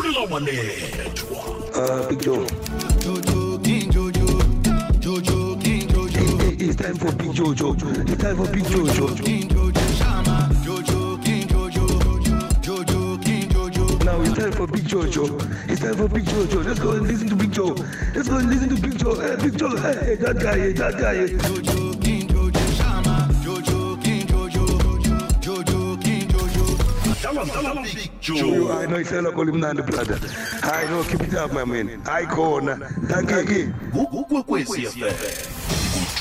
ufulela wanethwa Uh, Big Joe. Jojo, King Jojo, Jojo, King Jojo, It- It's time for Big Jojo. It's time for Big Jojo. King Jojo, Shama, Jojo, King Jojo, Jojo, King Jojo. Now it's time for Big Jojo. It's time for Big Jojo. Let's go and listen to Big Joe. Let's go and listen to Big Joe. Hey, Big Joe. Hey, that guy. Hey, that guy. hey. Jojo, Jojo, dlala dlala big You, joe I know it's a call him Nandi, brother. I know, keep it up, my man. I corner. Thank you. ukwekwecfm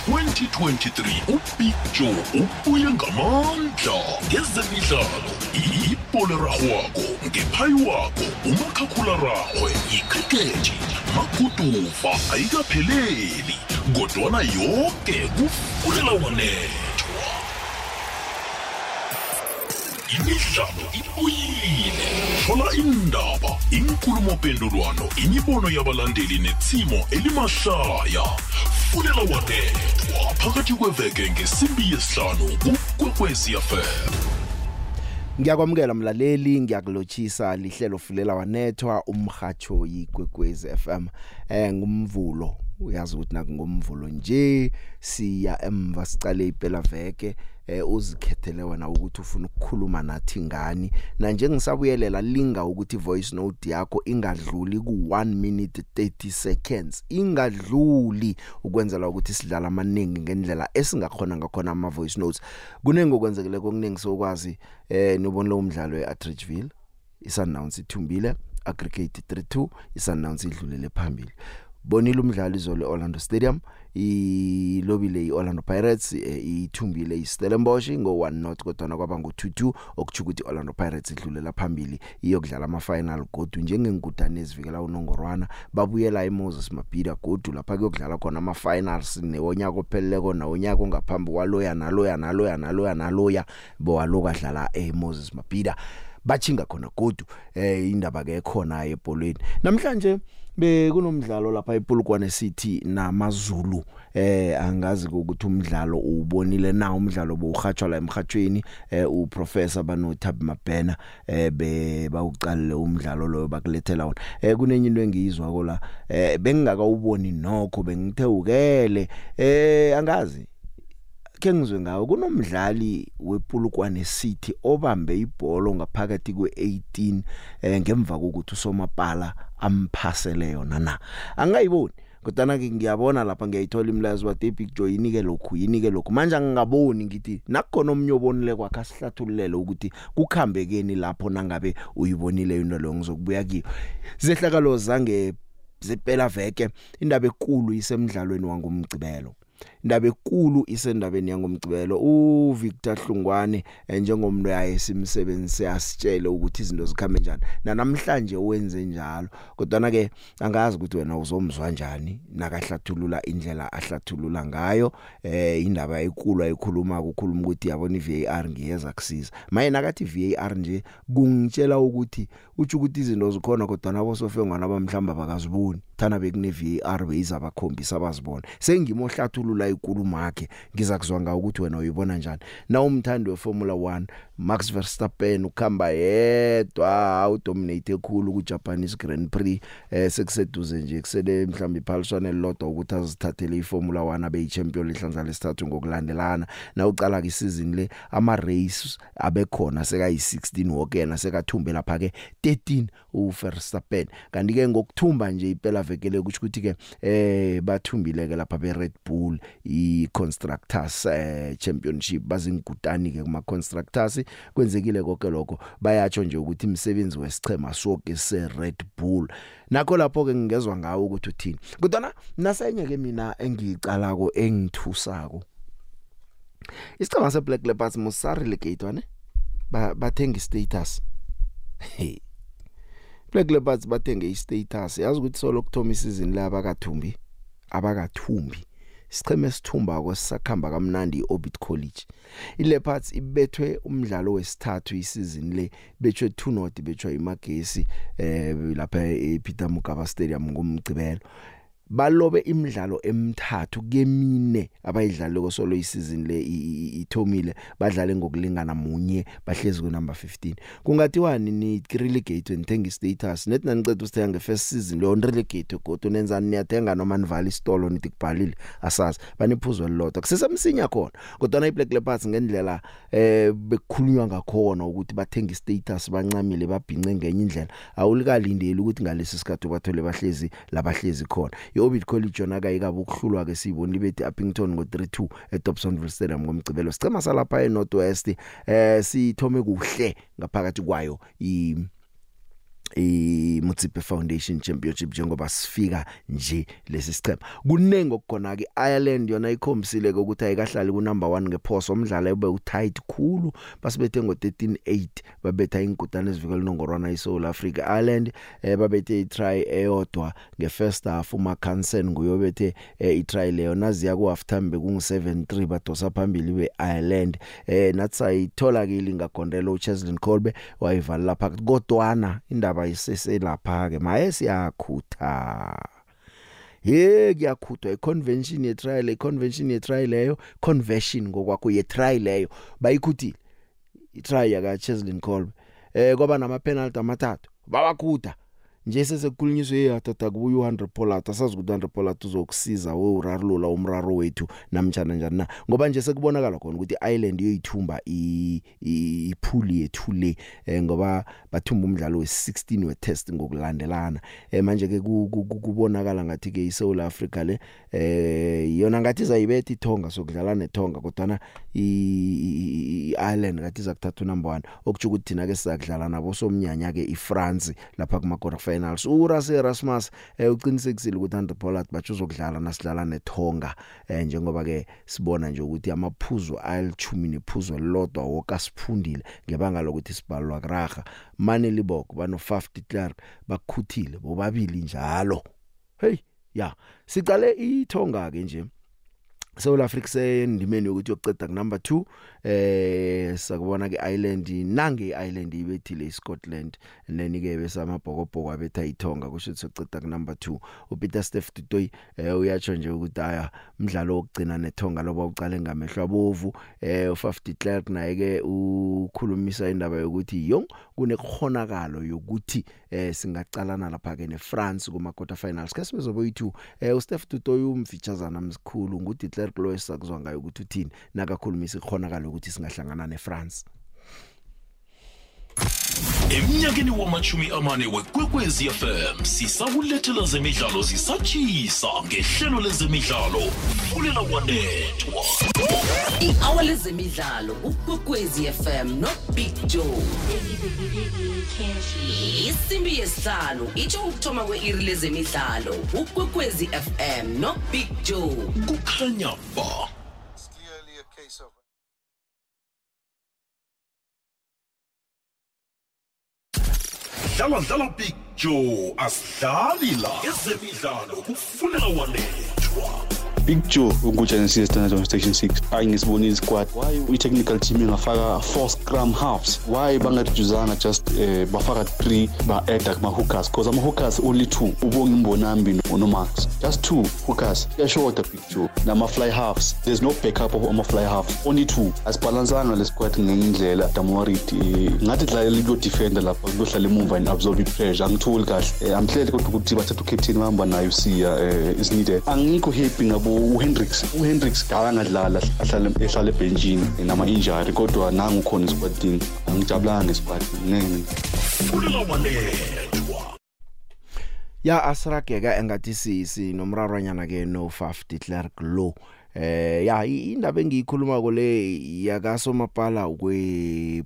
ku-2023 ubig joe ubuye ngamandla ngezemidlalo ipolerarhwako ngephayi wakho umakhakhula-rarhwe ikrikethi maguduva ayikapheleli kodwana yoke kufulela wanethwa imidlalo ibuyile thola indaba inkulumo-pendulwano imibono yabalandeli netsimo elimahlaya. Fulela wanethwa phakathi kweveke ngesimbi yesihlanu kukwekwecfm Ngiyakwamukela mlaleli ngiyakulotshisa lihlelo fulela wanethwa umhacho yigwegwezi FM eh ngumvulo. Uyazi ukuthi nakungomvulo nje siya emva sicale iphela veke eh uzikhethele wena ukuthi ufuna ukukhuluma nathi ngani. Na njengisabuyelela linga ukuthi voice note yakho ingadluli ku 1 minute 30 seconds. Ingadluli ukwenzela ukuthi sidlala amaningi ngendlela esingakhona ngakhona ama voice notes. Kunenge okwenzekile kokuningi sokwazi eh nibonile umdlalo eAtteridgeville iSundowns ithumbile aggregate 3-2 iSundowns idlulele phambili. Bonile umdlalo izolo Orlando Stadium ilobile iOrlando Pirates eh, ithumbile iStellenbosch ngo 1 not kodwa kwaba ngo 2-2 okuthi ukuthi Orlando Pirates idlulela phambili iyokudlala ama final godu njengengudane ezivikela unongorwana. Babuyela eMoses Mabhida godu lapha kuyokudlala khona ama finals newonyaka opheleleko nawonyaka ongaphambi kwaloya naloya naloya naloya naloya bowaloka dlala eMoses Mabhida. Bachinga khona godu eh indaba ke khona ebholweni. Namhlanje bekunomdlalo lapha ePolokwane City namaZulu eh angazi ukuthi umdlalo ubonile na? Umdlalo bowuhatshwa la emhathweni eh uprofessor banothab Mabhena eh be bawuqalile umdlalo loyo bakulethela wona. Eh kunenye into engiyizwa ko la eh bengingakawuboni nokho bengithewukele eh angazi. Ke ngizwe ngawo kunomdlali wePulukwane City obambe ibhola ngaphakathi kwe18 eh ngemva kokuthi usomapala amphasele yona na. Angayiboni kodwa ke ngiyabona lapha ngiyayithola imlayezo wa Big Joy inike lokhu inike lokhu. Manje angingaboni ngithi nakukhona omnye obonile kwakhe asihlathululele ukuthi kukhambekeni lapho nangabe uyibonile into leyo ngizokubuya kiyo. Zehlakalo zange zepela veke indaba enkulu isemidlalweni wangomgcibelo. Indaba enkulu isendabeni yangomgcibelo uVictor Hlungwane eh, njengomuntu yaye simsebenzi asitshele ukuthi izinto zikhambe njani. Na namhlanje wenze njalo kodwa ke angazi ukuthi wena uzomzwa kanjani nakahlathulula indlela ahlathulula ngayo. Eh indaba enkulu ayikhuluma ukukhuluma ukuthi yabona iVAR ngiyeza kusiza. Maye nakathi VAR nje kungitshela ukuthi uthi ukuthi izinto zikhona kodwa nabo sofengwana abamhlamba bakaziboni thana bekune VAR beyiza bakhombisa abazibona sengimohlathulula ikulumo yakhe ngizakuzwa ngawo ukuthi wena uyibona njani. Na umthandi weFormula 1 Max Verstappen ukhamba yedwa udominate ekhulu ku Japanese Grand Prix eh sekuseduze nje kusele mhlawumbe iphaliswane lodwa ukuthi azithathele iFormula 1 abe yichampion lehlandla lesithathu ngokulandelana. Na ucala ke season le ama race abekhona seka yi16 wokena sekathumbe lapha ke 13 uVerstappen. Kanti ke ngokuthumba nje iphela vekele ukuthi ukuthi ke eh bathumbile ke lapha be Red Bull i constructors eh, championship. Bazingutani ke kuma constructors kwenzekile konke lokho. Bayatsho nje ukuthi imsebenzi wesichema sonke se Red Bull. Nakho lapho ke ngingezwe ngawo ukuthi uthini. Kodwa nasenye ke mina engicalako engithusako Isicema se Black Leopards musari relegate ne ba bathenga status hey Black Leopards bathenge istatus. Yazi ukuthi solo kuthoma isizini la abakathumbi? Abakathumbi. Sicheme esithumba kwesisakhamba kamnandi iOrbit College. iLeopards ibethwe umdlalo wesithathu isizini le bethwe 2 not bethwe imagesi eh lapha ePeter Mokaba Stadium ngomgcibelo balobe imidlalo emithathu kemine abayidlaleko solo isizini le i- i- ithomile badlale ngokulingana munye bahlezi ku number 15 kungathiwani ni relegate nithenga status net naniceda usithenga ngefirst season leyo relegate godo nenzani? Niyathenga noma nivali isitolo nithi kubhalile? Asazi baniphuzo elilodwa kusesemsinya khona kodwa na iBlack Leopards ngendlela eh bekukhulunywa ngakhona ukuthi bathenga status bancamile babhince ngenye indlela awulikalindeli ukuthi ngalesi sikhathi bathole bahlezi labahlezi khona. iOrbit College yona kayikabe ukuhlulwa ke siboni libethi Uppington ngo3-2 eDobsonville Stadium ngomgcibelo sicema salapha eNorthwest eh sithome kuhle ngaphakathi kwayo i i Mutsipe Foundation Championship njengoba sifika nje lesi sichema kunengi okukhona ke Ireland yona ikhombisile ukuthi ayikahlali ku number 1 ngephoso. Umdlalo ube utight khulu basibethe ngo 13-8 babetha inkutane ezivikela nongorwana iSouth Africa. Ireland eh, babethe itry eyodwa ngefirst half uma Kansen nguyobethe eh, itry leyo. Naziya ku half time bekungu 7-3 badosa phambili be Ireland eh nathi sayithola ke lingagondela uCheslin Kolbe wayivala lapha kodwana indaba iseselapha ke maye siyakhutha. Ye kuyakhutwa iconvention ye trial iconvention ye trial leyo conversion ngokwakho ye trial leyo. Bayikhuthile. Itry yaka Cheslin Kolbe. Eh kwaba nama penalty amathathu bawakhutha. Nje sesekukhulunyiswe yatata kubuya u100 Pollard asazi ukuthi u100 Pollard uzokusiza we urarulula umraro wethu namtjana njani na. Ngoba nje sekubonakala khona ukuthi Ireland yoyithumba i ipool yethu le eh, ngoba bathumba umdlalo we16 wetest ngokulandelana. Eh, manje ke ku- ku- ku- kubonakala ngathi ke iSouth Africa le eh yona ngathi izayibetha ithonga sokudlala netonga kodwa iIreland ngathi izakuthatha number 1 okuthi ukuthi thina ke sizakudlala nabo somnyanya ke iFrance lapha kuma quarter finals uRase Erasmus eh, uqinisekisile ukuthi Andre Pollard bathi uzokudlala nasidlala netonga eh, njengoba ke sibona nje ukuthi amaphuzu ayilithumi nephuzu elilodwa woka siphundile ngebanga lokuthi sibalwa kuraga Mane Libok bano Faf de Klerk bakhuthile bobabili njalo. Hey ya sicale ithonga ke nje. South Africa sendimeni yokuthi yokuceda ku number 2 eh sakubona ke Ireland nange Ireland ibethile iScotland and then ke bese amabhokobhoko abetha ithonga kusho ukuthi soceda number 2 uPeter Steph Tutoy eh uyatsho nje ukuthi aya umdlalo wokugcina nethonga loba uqale ngamehlo abovu. Eh uFaf de Klerk naye ke ukhulumisa indaba yokuthi yong kunekukhonakalo yokuthi eh singacalana lapha ke neFrance kuma quarter finals. Ke sibezobe yi2 eh uSteph Tutoy umfeatureana msikhulu nguthi Klerk lo esakuzwa ngayo ukuthi uthini nakakhulumisa ikhonakalo ukuthi singahlangana neFrance. Eminyakeni wamachumi amane wekwekwezi FM sisakulethela zemidlalo zisatshisa ngehlelo lezemidlalo. Fulela wanethwa i-hour lezemidlalo ukwekwezi fm nobig joe. Isimbi yesihlanu itsho ukuthoma kwe-iri lezemidlalo ukwekwezi fm nobig joe. Kukhanya ba. It's clearly a case of dlala dlala big joe asidlali la. Ezemidlalo kufulela wanethwa. Big Joe ukugenesis standard on station 6 hayi ngisibonile squad why i-technical team ingafaka four scrum halves? Why bangadujuzanga just eh, bafaka three ba-adda kuma-hookers? Because ama-hookers only two. Ubonga imbonambi nomax. Just two hookers. Kuyashoda Big Joe. Nama-fly halves. There's no backup of ama-fly halves only two. Asibhalansanga le squad ngenye indlela damorit ngathi dlalela kuyodefenda lapha kuyohlala emuva and absorb i-pressure. Angitholi kahle. Eh, amhlele kodwa ukuthi bathatha ucaptain bahamba nayo siya eh, is needed. Angikho happy ngabo uhendrix uhendrix kakangadlala ahlale ehlala ebhenjini eh, nama-injury kodwa nangu khona esquadini angijabulanga ngesquad ngeke fulela wanethwa ya asirageka engathi si sinomraranyana ke no Faf de Klerk lo. Eh ya i- indaba engiyikhuluma ko le yakasomapala kwe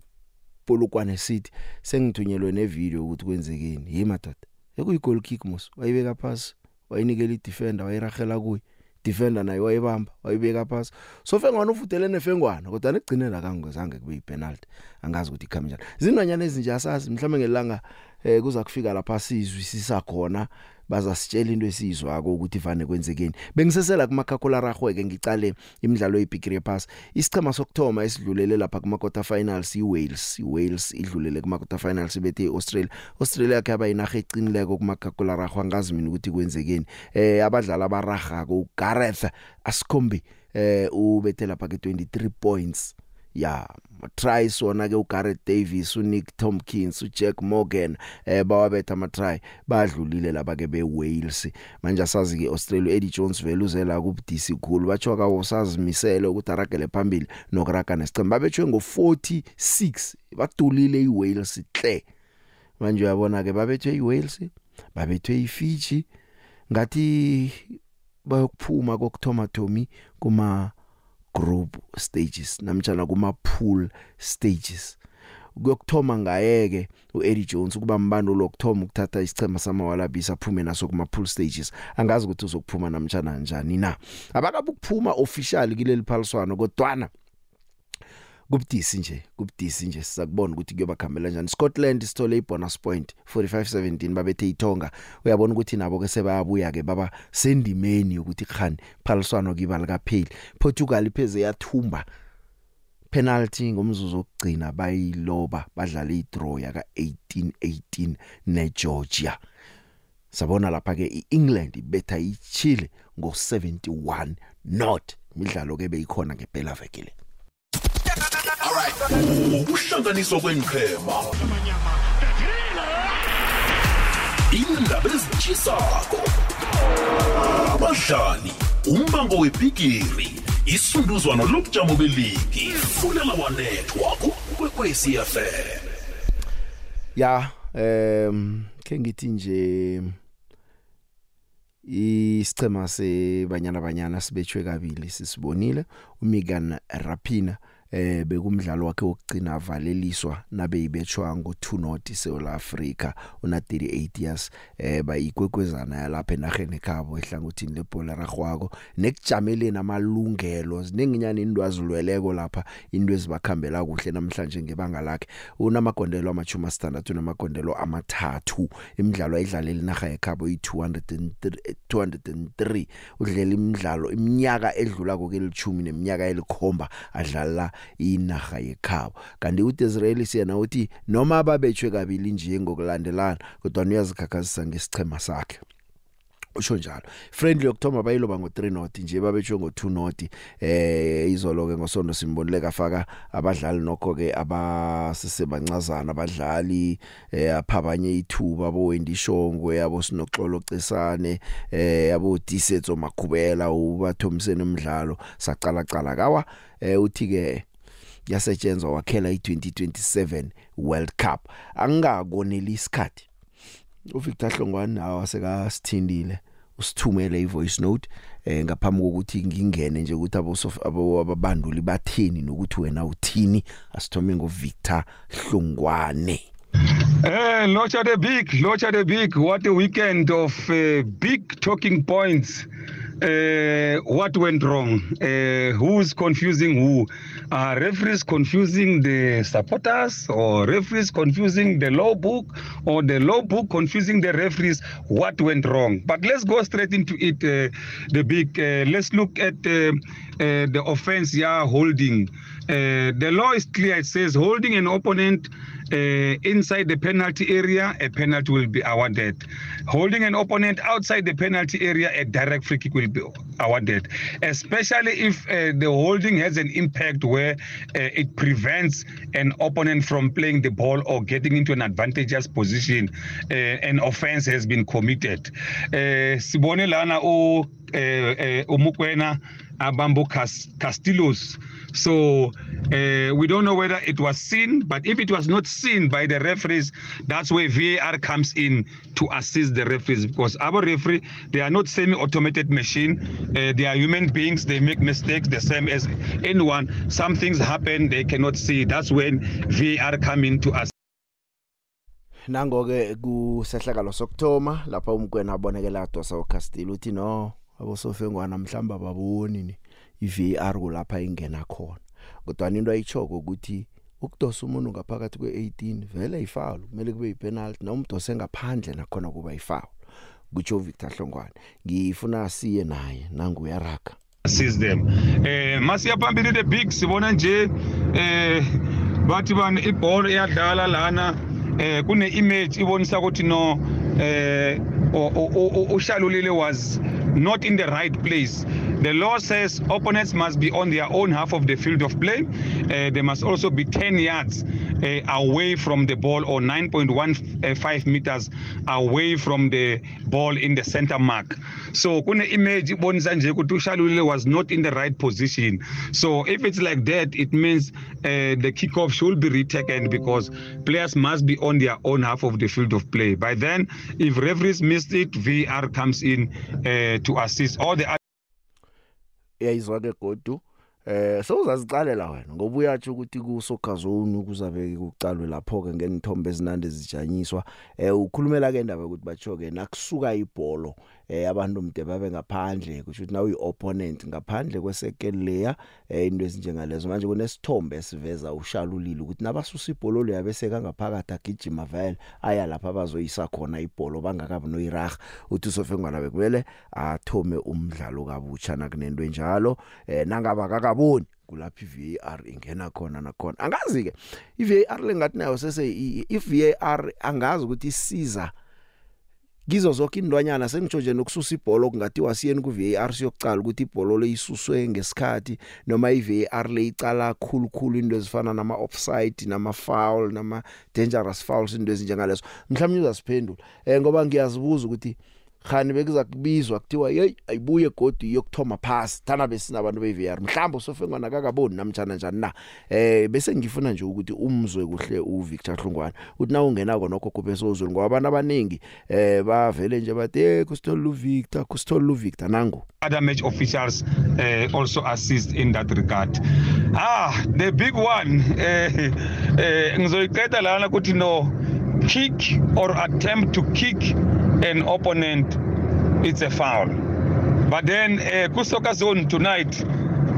Polokwane City sengithunyelwe ne video ukuthi kwenzekeni. Hey madoda ekuyi goal kick mos wayibeka phansi wayinikela i defender wayiragela kuyi defender naye wayibamba wayibeka phansi so fengwana ufutele nefengwana kodwa nekugcinela kangozange kube yipenalty angazi ukuthi ikhama njani. Zinwanyana ezinje asazi mhlawumbe ngelanga eh kuza kufika lapha sizwisisa khona bazasitshela into esizwako ukuthi vane kwenzekeni. Bengisesela kumakhakhula ragweke ngicale imidlalo yeBigre Pass. Isichema sokthoma esidlulele lapha kuma quarter finals iWales iWales idlulele kuma quarter finals bethe iAustralia. Australia kaba inaga eqinileko kumakhakhula ragwa ngazi mina ukuthi kwenzekeni. Eh abadlali abaraga ku Gareth Askombi eh ubethe lapha ke 23 points. Ya try sona ke uGareth Davis uNick Tompkins uJack Morgan eh bawabetha ama try badlulile laba ke beWales. Manje asazi ke Australia Eddie Jones vele uzela kubudisi khulu. Bachoka usazimisele ukuthi aragele phambili nokuraga nesicemba babetshwe ngo46 badulile iWales hle manje uyabona ke babethwe iWales babethwe iFiji. Ngathi bayokuphuma kokuthoma Tommy kuma group stages namtjana kuma pool stages. Kuyokuthoma ngayeke uEddie Jones kuba mbando lokthoma ukuthatha isichema samawalabi saphume naso kuma pool stages. Angazi ukuthi uzokuphuma namtjana njani na. Abakabukuphuma official kileli phaliswano kodwana kubudisi nje kubudisi nje sizakubona ukuthi kuyoba khambela kanjani Scotland sithole ibonus point 45-17 babethe iTonga uyabona ukuthi nabo ke sebayabuya ke baba sendimeni ukuthi khani phaliswano kiba likapheli Portugal ipheze yathumba penalty ngomzuzu wokugcina bayiloba badlala idraw yaka 1818 neGeorgia. Sabona lapha ke iEngland ibetha iChile ngo71 not. Imidlalo ke beyikhona ngempela vekele ukuhlanganiswa kwenqhema indaba ezitshisako abadlali umbango webhigiri isunduzwano lobujamo beligi fulela wanethwa kukwekwezi FM ya em ke ngithi nje isicema sebanyana banyana sibetshwe kabili sisibonile uMegan Rapina. Eh bekumdlalo wakhe wokugcina avaleliswa nabe ibetshwa ngo2 not South Africa una 38 years eh bayikwekwezana yalapha enaheni ekhabo ehlangothini lebhola ragwako nekujameleni amalungelo zininginyana indwazulweleko lapha into ezibakhambela kuhle namhlanje ngebanga lakhe. Unamagondelo amachuma standard unamagondelo amathathu imidlalo ayidlalela inaga ekhabo i203 203 udlela imidlalo iminyaka edlula kokelithumi neminyaka elikhomba adlala inaga yekhabo. Kanti uDisraeli siyena uthi noma ababetshwe kabili nje ngokulandelana kodwa uyazikhakhazisa ngesichema sakhe. Usho njalo friendly okthoma bayiloba ngo3 not nje babetshwe ngo2 not eh izolo ke ngosonto simbonile kafaka abadlali nokho ke abasisebancazana abadlali eh aphabanye ithuba bo Wendy Shongwe yabo sinoxolo cesane eh yabo Disetso Magubela ubathomsene umdlalo saqala qala kawa? Eh uthi ke yasetshenzwa wakhela i2027 World Cup angakoneli isikhathi uVictor Hlongwane nawo sekasithindile usithumele ivoice note eh ngaphambi kokuthi ngingene nje ukuthi abo ababanduli batheni nokuthi wena uthini asithome ngoVictor Hlongwane Eh, Locha the Big, Locha the Big. What a weekend of uh, big talking points. Uh, what went wrong? Uh, who's confusing who? Are referees confusing the supporters, or referees confusing the law book, or the law book confusing the referees? What went wrong? But let's go straight into it. Uh, the big. Uh, let's look at uh, uh, the offense. Yeah, holding. Uh, the law is clear. It says holding an opponent uh, inside the penalty area, a penalty will be awarded. Holding an opponent outside the penalty area, a direct free kick will be awarded. Especially if uh, the holding has an impact where uh, it prevents an opponent from playing the ball or getting into an advantageous position, uh, an offense has been committed. Uh, Sibone lana o uh, uh, umukwena abambo Castillos. So uh, we don't know whether it was seen, but if it was not seen by the referees, that's where VAR comes in to assist the referees because our referee they are not semi-automated machine. Uh, they are human beings. They make mistakes the same as anyone. Some things happen they cannot see. That's when VAR come in to assist. nangoke kusehlakalo sokthoma lapha umkwena abonekela adosa uCastillo uthi no abosofengwana mhlamba baboni ni iVAR kulapha ingena khona. Kodwa into ayichoko ukuthi ukudosa umuntu ngaphakathi kwe18 vele ifoul kumele kube yipenalty noma umdose ngaphandle nakhona kuba ifoul kutsho Victor Hlongwane. Ngifuna siye naye nangu uyaraga assist them. Eh masiya phambili the big sibona nje eh bathi bani ibhola iyadlala lana eh kune image ibonisa ukuthi no eh ushalulile was not in the right place. The law says opponents must be on their own half of the field of play. Uh, they must also be 10 yards uh, away from the ball or 9.15 meters away from the ball in the center mark. So kune image ibonisa nje ukuthi ushalulile was not in the right position. So if it's like that it means uh, the kickoff should be retaken because players must be on their own half of the field of play. By then if referees missed it VAR comes in uh, to assist all the uyayizwa ke godu eh sowuzazicalela wena ngoba uyathi ukuthi ku soccer zone kuzabe kucalwe lapho ke ngenithombe ezinande zijanyiswa. Eh ukhulumela ke indaba ukuthi batsho ke nakusuka ibhola eh abantu mde babe ngaphandle kusho ukuthi nawe uopponent ngaphandle kwesekele layer eh into ezinjengalezo. Manje kunesithombe esiveza ushalulile ukuthi nabasusa ibhola lo yabe seka ngaphakathi agijima vele aya lapha abazoyisa khona ibhola bangakabi noirag uthi sofengwana bekumele athome umdlalo kabutsha nakunento enjalo. Eh nangaba kakaboni kulapha iVAR ingena khona nakhona. Angazi ke iVAR lengathi nayo sese iVAR angazi ukuthi isiza kizo zonke indwanyana sengitsho nje nokususa ibhola kungathiwa siyeni ku VAR siyokucala ukuthi ibhola leyisuswe ngesikhathi noma iVAR leyicala khulukhulu into ezifana nama offside nama foul nama dangerous fouls into ezinjengalezo. Mhlawumnye uzasiphendula eh ngoba ngiyazibuza ukuthi khani bekuza kubizwa kuthiwa hey ayibuye godi yokuthoma pass thana besinabantu beVR mhlawumbe sofengwana kakaboni namtjana njani na. Eh bese ngifuna nje ukuthi umzwe kuhle uVictor Hlungwane. Uthi na ungena konokho kuphe sozulu ngoba abantu abaningi eh bavele nje bathi hey kusithola uVictor kusithola uVictor. Nangu? Other match officials uh, also assist in that regard. Ah the big one eh eh ngizoyiqeda lana ukuthi no kick or attempt to kick an opponent it's a foul. But then uh, ku soccer zone tonight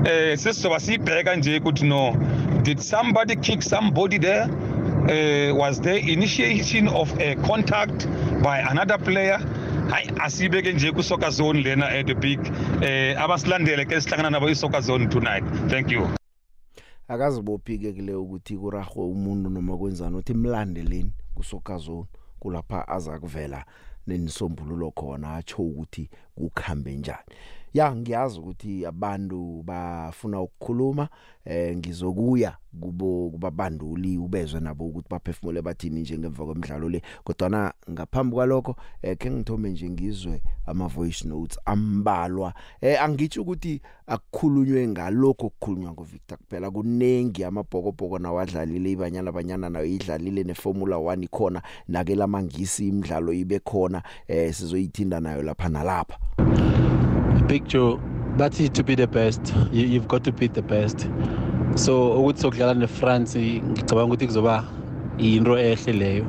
eh sesizoba sibheka nje ukuthi no did somebody kick somebody there? Uh, was there initiation of a contact by another player? Hayi asibeke nje ku soccer zone lena at the big eh abasilandele ke sihlangana nabo i soccer zone tonight. Thank you. Akazibophike kule ukuthi kuragwe umuntu noma kwenzani uthi imlandeleni kusokazone kulapha aza kuvela nenisombululo khona atsho ukuthi kukhambe njani. Ya ngiyazi ukuthi abantu bafuna ukukhuluma eh ngizokuya kubo kubabanduli ubezwe nabo ukuthi baphefumule bathini njengemva kwemidlalo le. Kodwa na ngaphambi kwalokho eh ke ngithome nje ngizwe ama voice notes ambalwa. Eh angitsho ukuthi akukhulunywe ngalokho okukhulunywa ngoVictor kuphela. Kunengi amabhokobhoko nawadlalile ibanyana banyana nayo idlalile neformula 1 ikhona nake lamangisi imidlalo ibe khona eh sizoyithinda nayo lapha nalapha. Joe bathi to be the best. You, you've got to beat the best. So ukuthi sokudlala neFrance ngicabanga ukuthi kuzoba into ehle leyo.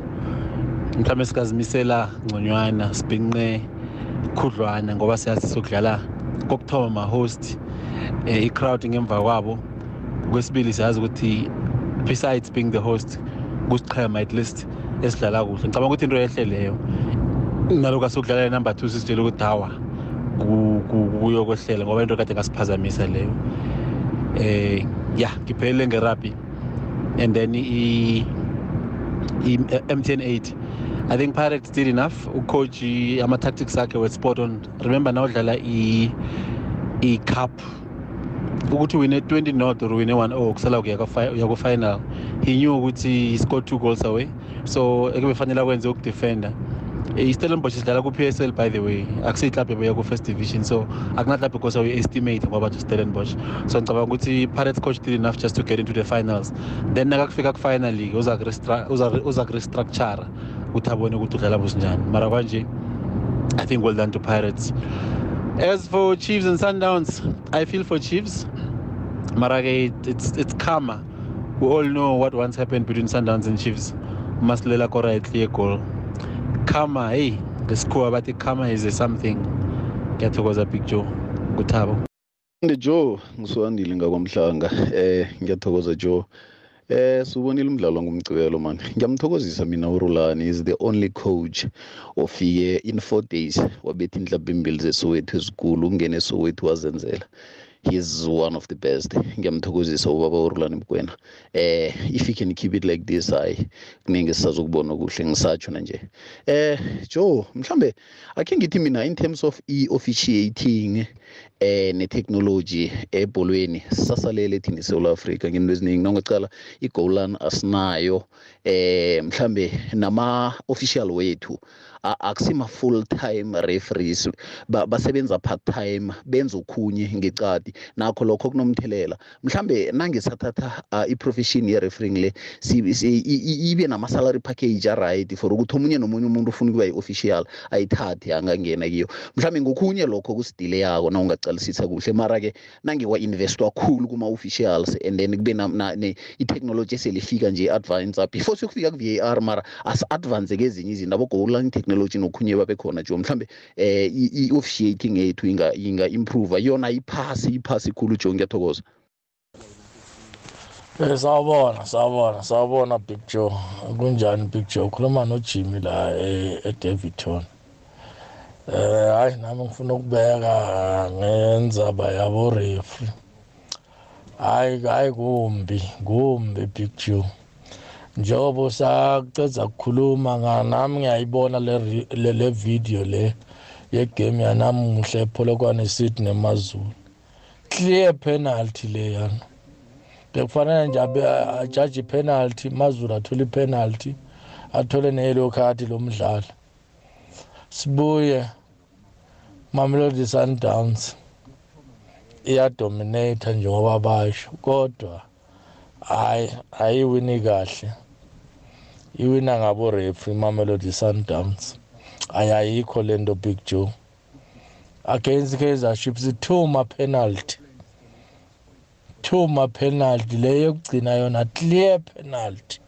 Mhlawumbe sikazimisela ngconywana sibhinqe khudlwana ngoba siyazi sokudlala kokuthoma ma host eh, i-crowd ngemva kwabo. Kwesibili siyazi ukuthi besides being the host kusichema at least esidlala kuhle. Ngicabanga ukuthi into ehle leyo. Nalokho asokudlala number 2 sisitshela ukuthi hawa kuyokwehlela ngoba into kade ngasiphazamisa leyo. Eh ya ngiphelele ngerugby and then i MTN 8 I think Pirates did enough. Ucoach ama tactics akhe were spot on. Remember now udlala i i cup ukuthi wine 20 not or wine 1 kusala kuya ku final he knew ukuthi he scored two goals away. So ekubefanele akwenze ukudefender iStellenbosch sidlala ku-PSL by the way. Akusiyi club ebuya ku-first division so akunahlapha because awu-estimate ngoba to Stellenbosch. So ngicabanga ukuthi Pirates coach did enough just to get into the finals. Then nakakufika ku-finally uzakurestructure ukuthi abone ukuthi udlala businjani mara kwanje I think well done to Pirates. As for Chiefs and Sundowns I feel for Chiefs. Mara ke it's, it's karma. We all know what once happened between Sundowns and Chiefs. Masilela kora etliye goal karma hey ngesikhuwa bathi karma is a something. Ngiyathokoza big joe. Kuthabo Nde Joe ngiswandile ngakwamhlanga. Eh ngiyathokoza Joe. Eh subonile umdlalo ngumcibelo man. Ngiyamthokozisa mina uRulani. Is the only coach ofike in 4 days wabetha inhlamba imbili zeSoweto ezikulu ungene eSoweto wazenzela. He's one of the best. Ngiyamthokozisa ubaba uRulani Mkwena. Eh if he can keep it like this hayi kuningi sisazokubona kuhle ngisatsho na nje. Eh Joe mhlambe akhe ngithi mina in terms of e-officiating eh ne-technology ebholweni sisasalele thina eSouth Africa nginto eziningi nongacala i-goal line asinayo eh mhlambe nama official wethu a- akusima full time referees. Ba- basebenza part time benza ukhunye ngecadi nakho lokho kunomthelela. Mhlambe nangesathatha uh, i-profession ye-referring le ibe nama-salary package a-right for ukuthi omunye nomunye umuntu ufuna ukuba yi-official ayithathe angangena kiyo. Mhlambe ngokhunye lokho kusidileyako na ungaqalisisa kuhle. Mara-ke nangewa-investwa khulu kuma-officials and then kube i-technology eselifika nje i-advance. Before siyokufika ku-v a r mara asi-advance kezinye izinto. Abo-goal line technology nokhunye babe khona jo mhlambe eh i-officiating yethu inga inga improve yona iphasi iphasi khulu jo ngiyathokoza. Eh sawubona sawubona sawubona Big Joe. Kunjani Big Joe? Ukhuluma noJimmy la e- eDavidton. Eh hayi nami ngifuna ukubeka ngenzaba yabo referee hayi hayi kumbi kumbi Big Joe. Njengoba sacedza kukhuluma nganami ngiyayibona le le le video le yegame yanamuhla epholokwane city nemazulu. Clear penalty le yana bekufanele nje ajaji penalty mazulu athole penalty athole neyellow card lomdlalo sibuye Mamelodi Sundowns iyadominate njengoba basho kodwa hayi ayiwini kahle. Iwina ngabo referee Mamelodi Sundowns. Ayayikho lento Big Joe. Against Kaizer Chiefs two ma penalty. Two ma penalty le yokugcina yona clear penalty.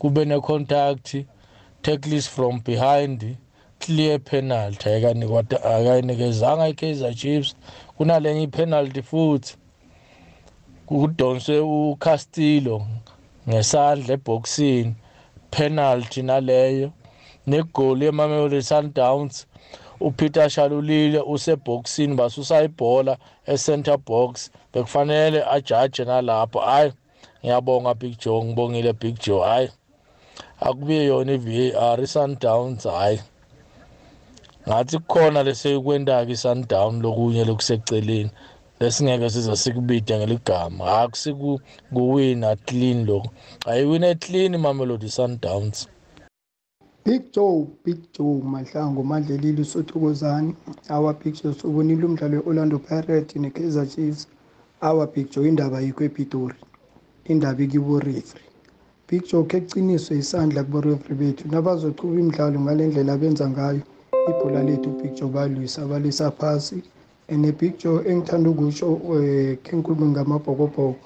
Kube ne contact tackles from behind clear penalty. Ayikanikwa akayinikezanga iKaizer Chiefs kunalenye ipenalty futhi. Kudonswe uCastillo ngesandla eboxini penalty naleyo negoli yeMamelodi Sundowns. uPeter Shalulile useboxini basusa ibhola ecenter box bekufanele ajaje nalapho. Hayi ngiyabonga Big Joe ngibongile Big Joe hayi akubiye yona iVAR iSundowns hayi ngathi kukhona lesekwendayo iSundown lokunye lokuseceleni. Lesingeke size sikubide ngeligama. Akusiku kuwina clean lokho ayiwine clean Mamelodi Sundowns. Big Joe Big Joe Mahlangu Madlelile usothokozani awa Big Joe sobonile umdlalo weOrlando Pirates neKaizer Chiefs. Awa Big Joe indaba yikho ePitori indaba ikibo referee Big Joe ke kuqiniswe isandla kubo referee bethu. Nabazochuba imidlalo ngalendlela benza ngayo. Ibhola lethu Big Joe balwisa balisa phasi. Ene Big Joe engithanda ukusho eh ke ngikhulume ngamabhokobhoko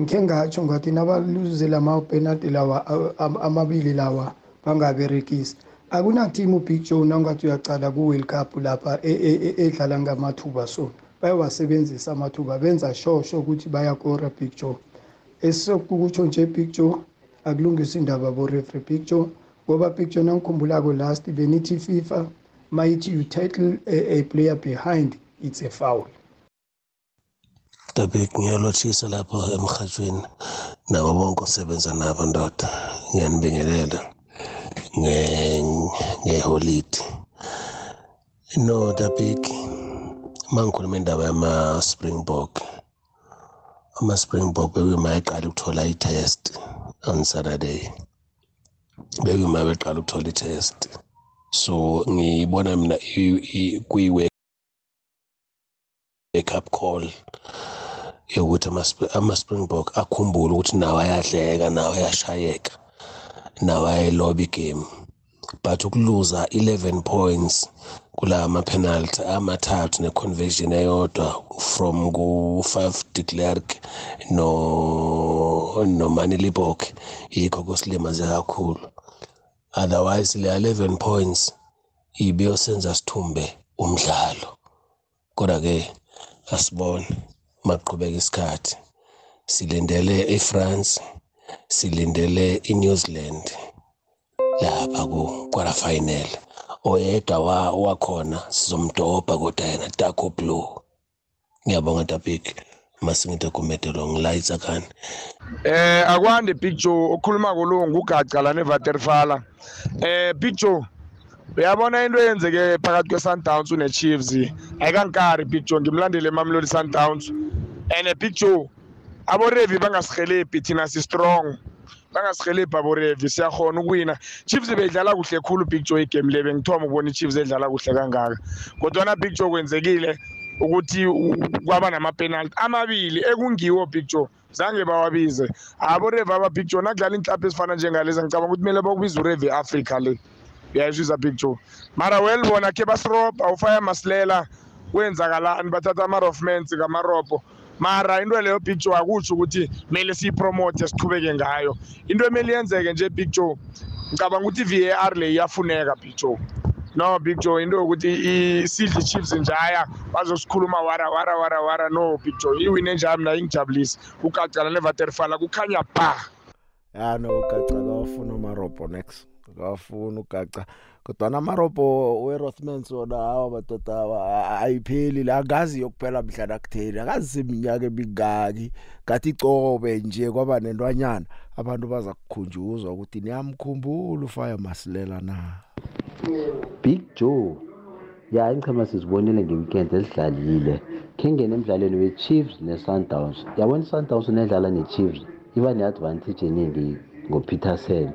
ngike ngatsho ngathi nabaluzela ama penalty lawa a- am- amabili lawa bangaberegisi. Akunateam ubig joe nawungathi uyacala ku-world cup lapha e- e- e- edlala ngamathuba so bayawasebenzisa amathuba benza shosho ukuthi bayakora big joe esisokukutsho nje big joe akulungisa indaba bo-refree big joe ngoba big joe nangikhumbulako last benithi fifa mayithi you title a, a player behind. It's a foul. Dabek ngiyalothisa lapho emhathweni nabo bonke osebenza nabo ndoda. Ngiyanibingelela nge- ngeholide. No Dabek mangikhuluma indaba yama Springbok ama Springbok bekumayaqala ukuthola i-test on Saturday. Bekuma beqala ukuthola i-test. So ngibona mina i- i- kuyi wake up call yokuthi ama- ama-springbok akhumbule ukuthi nawo ayadleka nawo ayashayeka nawo ayeloba igame. But ukuluza 11 points kula ma-penalty amathathu ne-conversion eyodwa from ku-five de klerk no yikho kusilimaze kakhulu. Otherwise le 11 points ibiyosenza sithumbe umdlalo. Kodwa-ke asibone maqhubeka isikhathi. Silindele eFrance silindele iNew Zealand lapha ku quarter final oyedwa wa wakhona sizomdobha kodwa yena Taco Blue. Ngiyabonga Tapik masingita kumedelo ngilayitsa khani Eh akwande Big Joe okhuluma kolungu ugaca la nevaterfala. Eh Big Joe uyabona into eyenzeke phakathi kwe-Sundowns une-Chiefs ayikankari Big Joe. Ngimlandele eMamelodi Sundowns. And Big Joe aborevi bangasihelebhi thina si-strong. Bangasihelebhi aborevi siyakhona ukuwina. Chiefs beyidlala kuhle khulu big joe igame le. Bengithoma ukubona i-chiefs edlala kuhle kangaka. Kodwana big joe kwenzekile ukuthi u- kwaba namapenalty amabili. Ekungiwo big joe zange bawabize. Aborevi aba-big joe nakudlala inhlapho ezifana njengalezi ngicabanga ukuthi kumele bakubiza urevi e-africa le. Uyayizwisa big joe mara well bona khe basiroba ufaya masilela. Kwenzakalani? Bathatha ama-rofmans ngamarobho mara into leyo big joe akutsho ukuthi kumele siyipromote siqhubeke ngayo. Into emele yenzeke nje big joe ngicabanga ukuthi i-v a r le iyafuneka big joe no big joe into yokuthi i- sidle i-chiefs njaya bazosikhuluma wara wara wara wara. No big joe iwine njaya mina ingijabulisi. Ugacala nevaterfala kukhanya ba ya no ugaca kawafuna umarobho next. Kawafuna ugaca kodwana amarobho we-rothmans wona hawa madoda hawa a- ayipheli la akazi yokuphela mhla nakutheni akazi seminyaka emingaki. Ngathi icobe nje kwaba nentwanyana abantu baza kukhunjuzwa ukuthi niyamkhumbula ufaya masilela na. Big Joe ya inchama sizibonile ngeweekend esidlalile khe ngene emdlalweni we-Chiefs ne-Sundowns yabona i-Sundowns nedlala ne-Chiefs iba ne-advantage eningi ngoPeterson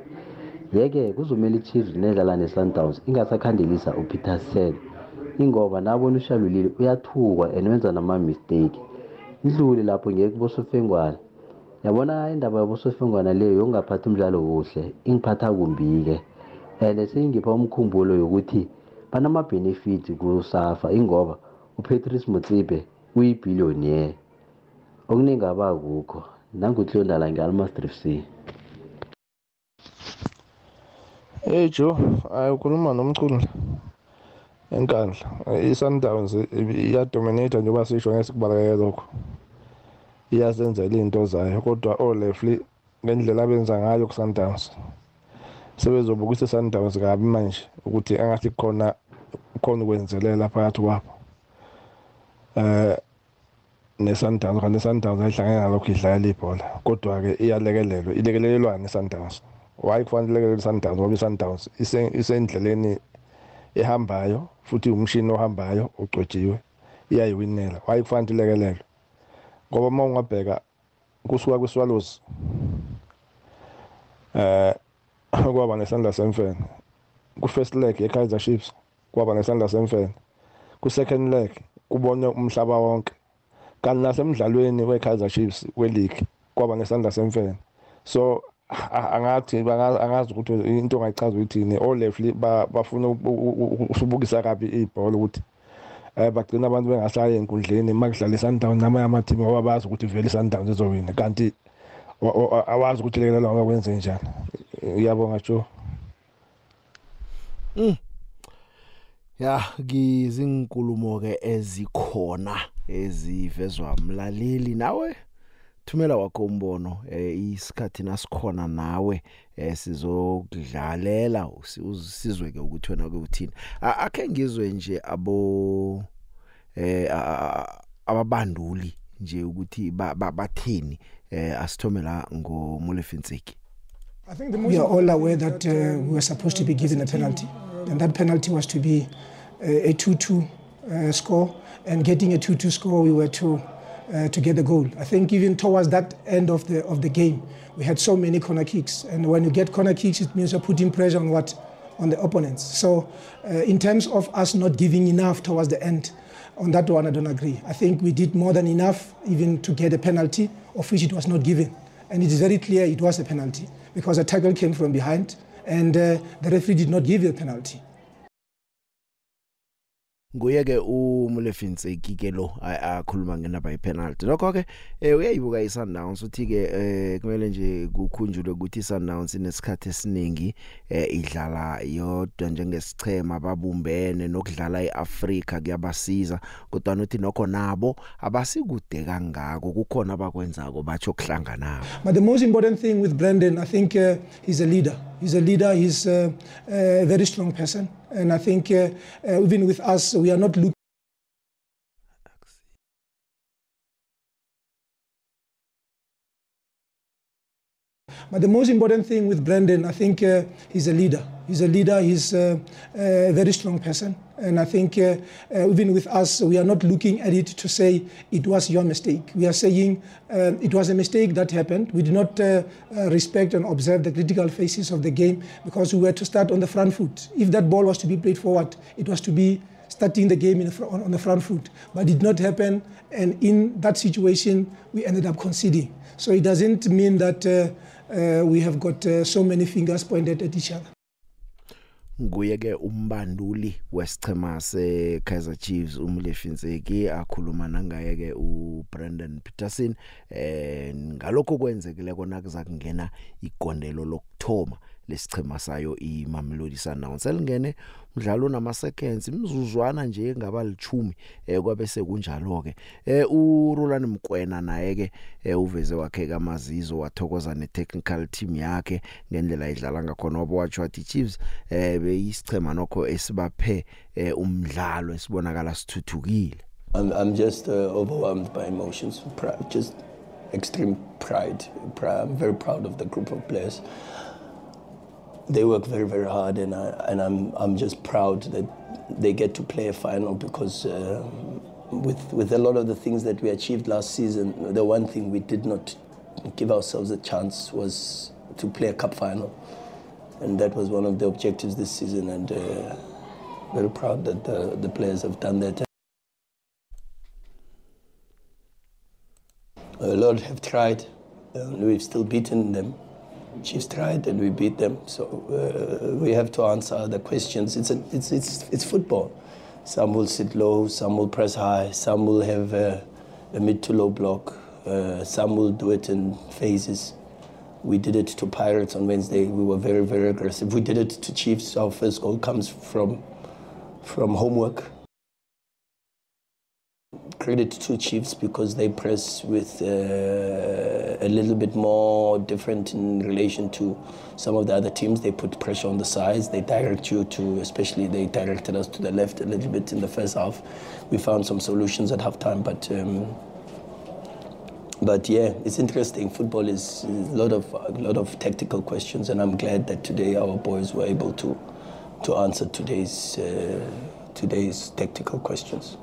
yeke kuzomela i-Chiefs nedlala ne-Sundowns ingasakhandelisa uPeterson ingoba nabona ushalulile uyathukwa and wenza nama-mistake. Idlule lapho ngeke kubosofengwana. Yabona indaba yabosofengwana leyo yokungaphathi umdlalo kuhle ingiphatha kumbi-ke. And seyingipha umkhumbulo yokuthi banama-benefit kusafa ingoba upatrice motsipe uyibillionaire okuningi abakukho nangutlondala nge-almastrif c. Hey Joe, hayi ukhuluma nomculo enkandla. I-Sundowns iyadominate njengoba sisho ngesikubaleke lokho. Iyazenzela izinto zayo kodwa oLefley ngendlela abenza ngayo ku-Sundowns. Sebezobukisa i-Sundowns kabi manje ukuthi angathi khona khona ukwenzelela phakathi kwabo. Eh ne-Sundowns kanti i-Sundowns ayihlangene nalokho idlala ibhola kodwa ke iyalekelelwa ilekelelelwana i-Sundowns. Why kufanele ilekelelwe i-Sundowns ngoba i-Sundowns ise- isendleleni ehambayo futhi umshini ohambayo ogcotshiwe iyayiwinela. Why kufanele ilekelelwe ngoba uma ungabheka kusuka kwi-Swallows eh kwaba nesandla semfene. Ku-first leg ye-Kaizer Chiefs kwaba nesandla semfene. Ku-second leg kubonwe umhlaba wonke. Kanti nasemdlalweni we-Kaizer Chiefs we-league kwaba nesandla semfene. So a- angathi angazi ukuthi into ongayichaza uyithini olefli bafuna usubukisa kabi ibhola ukuthi um bagcina abantu bengasayi enkundleni uma kudlala i-Sundowns namanye amathimu ngoba bazi ukuthi vele i-Sundowns izowina. Kanti wa- wa- awazi ukuthi lekelelwa ngakwenze njani. Uyabonga Joe Mm. Ya ngizinkulumo ke ezikhona ezivezwa mlaleli nawe. Thumela wakho umbono eh isikhathi nasikhona nawe eh sizokudlalela usi- usizwe ke ukuthi wena ke uthini A- akhe ngizwe nje abo eh a- a- ababanduli nje ukuthi ba- ba- bathini eh asithome la ngoMulefinseki We are all aware that uh, we were supposed to be given a penalty, and that penalty was to be uh, a 2 2 uh, score. And getting a 2 2 score, we were to, uh, to get the goal. I think even towards that end of the, of the game, we had so many corner kicks. And when you get corner kicks, it means you're putting pressure on what? On the opponents. So, uh, in terms of us not giving enough towards the end, on that one, I don't agree. I think we did more than enough even to get a penalty, of which it was not given. And it is very clear it was a penalty because a tackle came from behind and uh, the referee did not give the penalty. Nguye ke umulefinseki ke lo a- akhuluma ngenaba ipenalty lokho ke eh, uyayibuka iSundowns uthi ke eh, kumele nje kukhunjulwe ukuthi iSundowns inesikhathi esiningi eh, idlala yodwa njengesichema babumbene nokudlala eAfrika kuyabasiza. Kodwa nothi nokho nabo abasikude kangako kukhona abakwenzako batsho kuhlangana But the most important thing with Brandon, I think uh, he's a leader. He's a leader. He's uh, a very strong person, and I think uh, uh, even with us, we are not looking. But the most important thing with Brandon, I think uh, he's a leader. He's a leader. He's uh, a very strong person, and I think uh, uh, even with us, we are not looking at it to say it was your mistake. We are saying uh, it was a mistake that happened. We did not uh, uh, respect and observe the critical phases of the game because we were to start on the front foot. If that ball was to be played forward, it was to be starting the game the on the front foot. But it did not happen, and in that situation, we ended up conceding. So it doesn't mean that uh, uh, we have got uh, so many fingers pointed at each other. nguye ke umbanduli wesichema se Kaizer Chiefs umlefinseki akhuluma nangaye ke uBrandon Peterson eh ngalokho kwenzekile kona kuza kungena igondelo lokthoma lesichema sayo iMamelodi Sundowns elingene umdlalo nama seconds imizuzwana nje engaba lichumi eh kwabe sekunjalo ke eh uRolani Mkwena naye ke eh, uveze wakhe kamazizo wathokoza netechnical team yakhe ngendlela idlala ngakhona wabowatsho wathi Chiefs eh beyisichema nokho esibaphe eh, umdlalo esibonakala sithuthukile I'm, I'm just uh, overwhelmed by emotions, pride, just extreme pride. pride. I'm very proud of the group of players. They work very, very hard, and, I, and I'm, I'm just proud that they get to play a final because uh, with, with a lot of the things that we achieved last season, the one thing we did not give ourselves a chance was to play a cup final. And that was one of the objectives this season, and uh, very proud that the, the players have done that. A lot have tried. Uh, we've still beaten them. Chiefs tried and we beat them. So uh, we have to answer the questions. It's, a, it's, it's, it's football. Some will sit low, some will press high, some will have a, a mid to low block, uh, some will do it in phases. We did it to Pirates on Wednesday. We were very, very aggressive. We did it to Chiefs. Our first goal comes from, from homework credit to Chiefs because they press with uh, a little bit more different in relation to some of the other teams. They put pressure on the sides. They direct you to, especially they directed us to the left a little bit in the first half. We found some solutions at halftime, but. Um, but yeah, it's interesting. Football is a lot of a lot of tactical questions, and I'm glad that today our boys were able to to answer today's uh, today's tactical questions.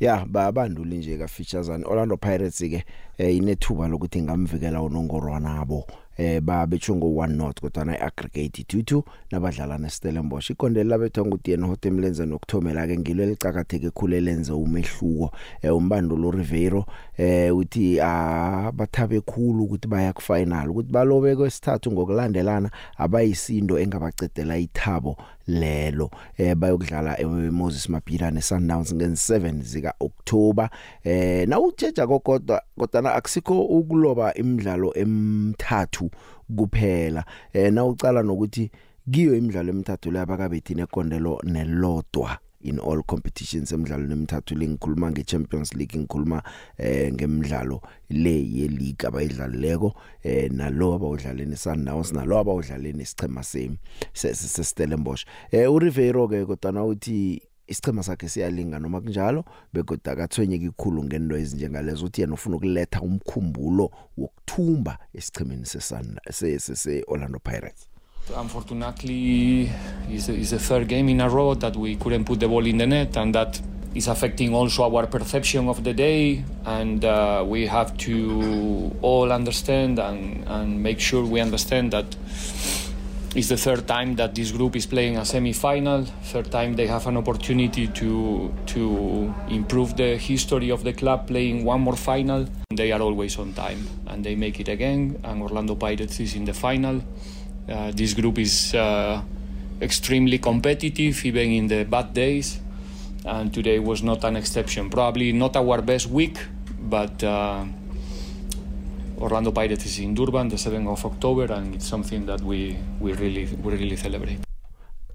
Ya babanduli nje ka featuresani Orlando Pirates ke eh, inethuba lokuthi ingamvikela unongorwana nabo eh babetsho ngo 1 not kodwa na aggregate 2-2 nabadlala neStellenbosch. Ikonde labethwa nguDian Hotemlenze nokthomela ke ngilo elicakatheke khulu elenze umehluko. Eh umbandolo Ribeiro eh uthi abathabe khulu ukuthi baya ku final ukuthi balobe kwesithathu ngokulandelana abayisindo engabacedela ithabo. Lelo eh bayokudlala eMoses Mapira neSundowns nge7 zika October eh na ujeja kokodwa kodwa akusikho ukuloba imidlalo emithathu kuphela. Eh na ucala nokuthi kiyo imidlalo emithathu laba kabethine ekondelo nelodwa. In all competitions emidlalo nemithathu lengikhuluma ngeChampions League ngikhuluma eh ngemidlalo le ye league abayidlalileko eh nalo abawudlaleni Sundowns nalo abawudlaleni isichema semi se Stellenbosch. Eh uRiveiro ke kodwa uthi isichema sakhe siyalinga noma kunjalo begoda akathwenye kikhulu ngento ezinjengalezo. Uthi yena ufuna ukuletha umkhumbulo wokuthumba esichemeni se se Orlando Pirates. Unfortunately, it's a, it's a third game in a row that we couldn't put the ball in the net, and that is affecting also our perception of the day. And uh, we have to all understand and, and make sure we understand that it's the third time that this group is playing a semi-final. Third time they have an opportunity to to improve the history of the club playing one more final. They are always on time, and they make it again. And Orlando Pirates is in the final. Uh, this group is uh, extremely competitive, even in the bad days. and today was not an exception. Probably not our best week, but uh, Orlando Pirates is in Durban the 7th of October, and it's something that we we really we really celebrate.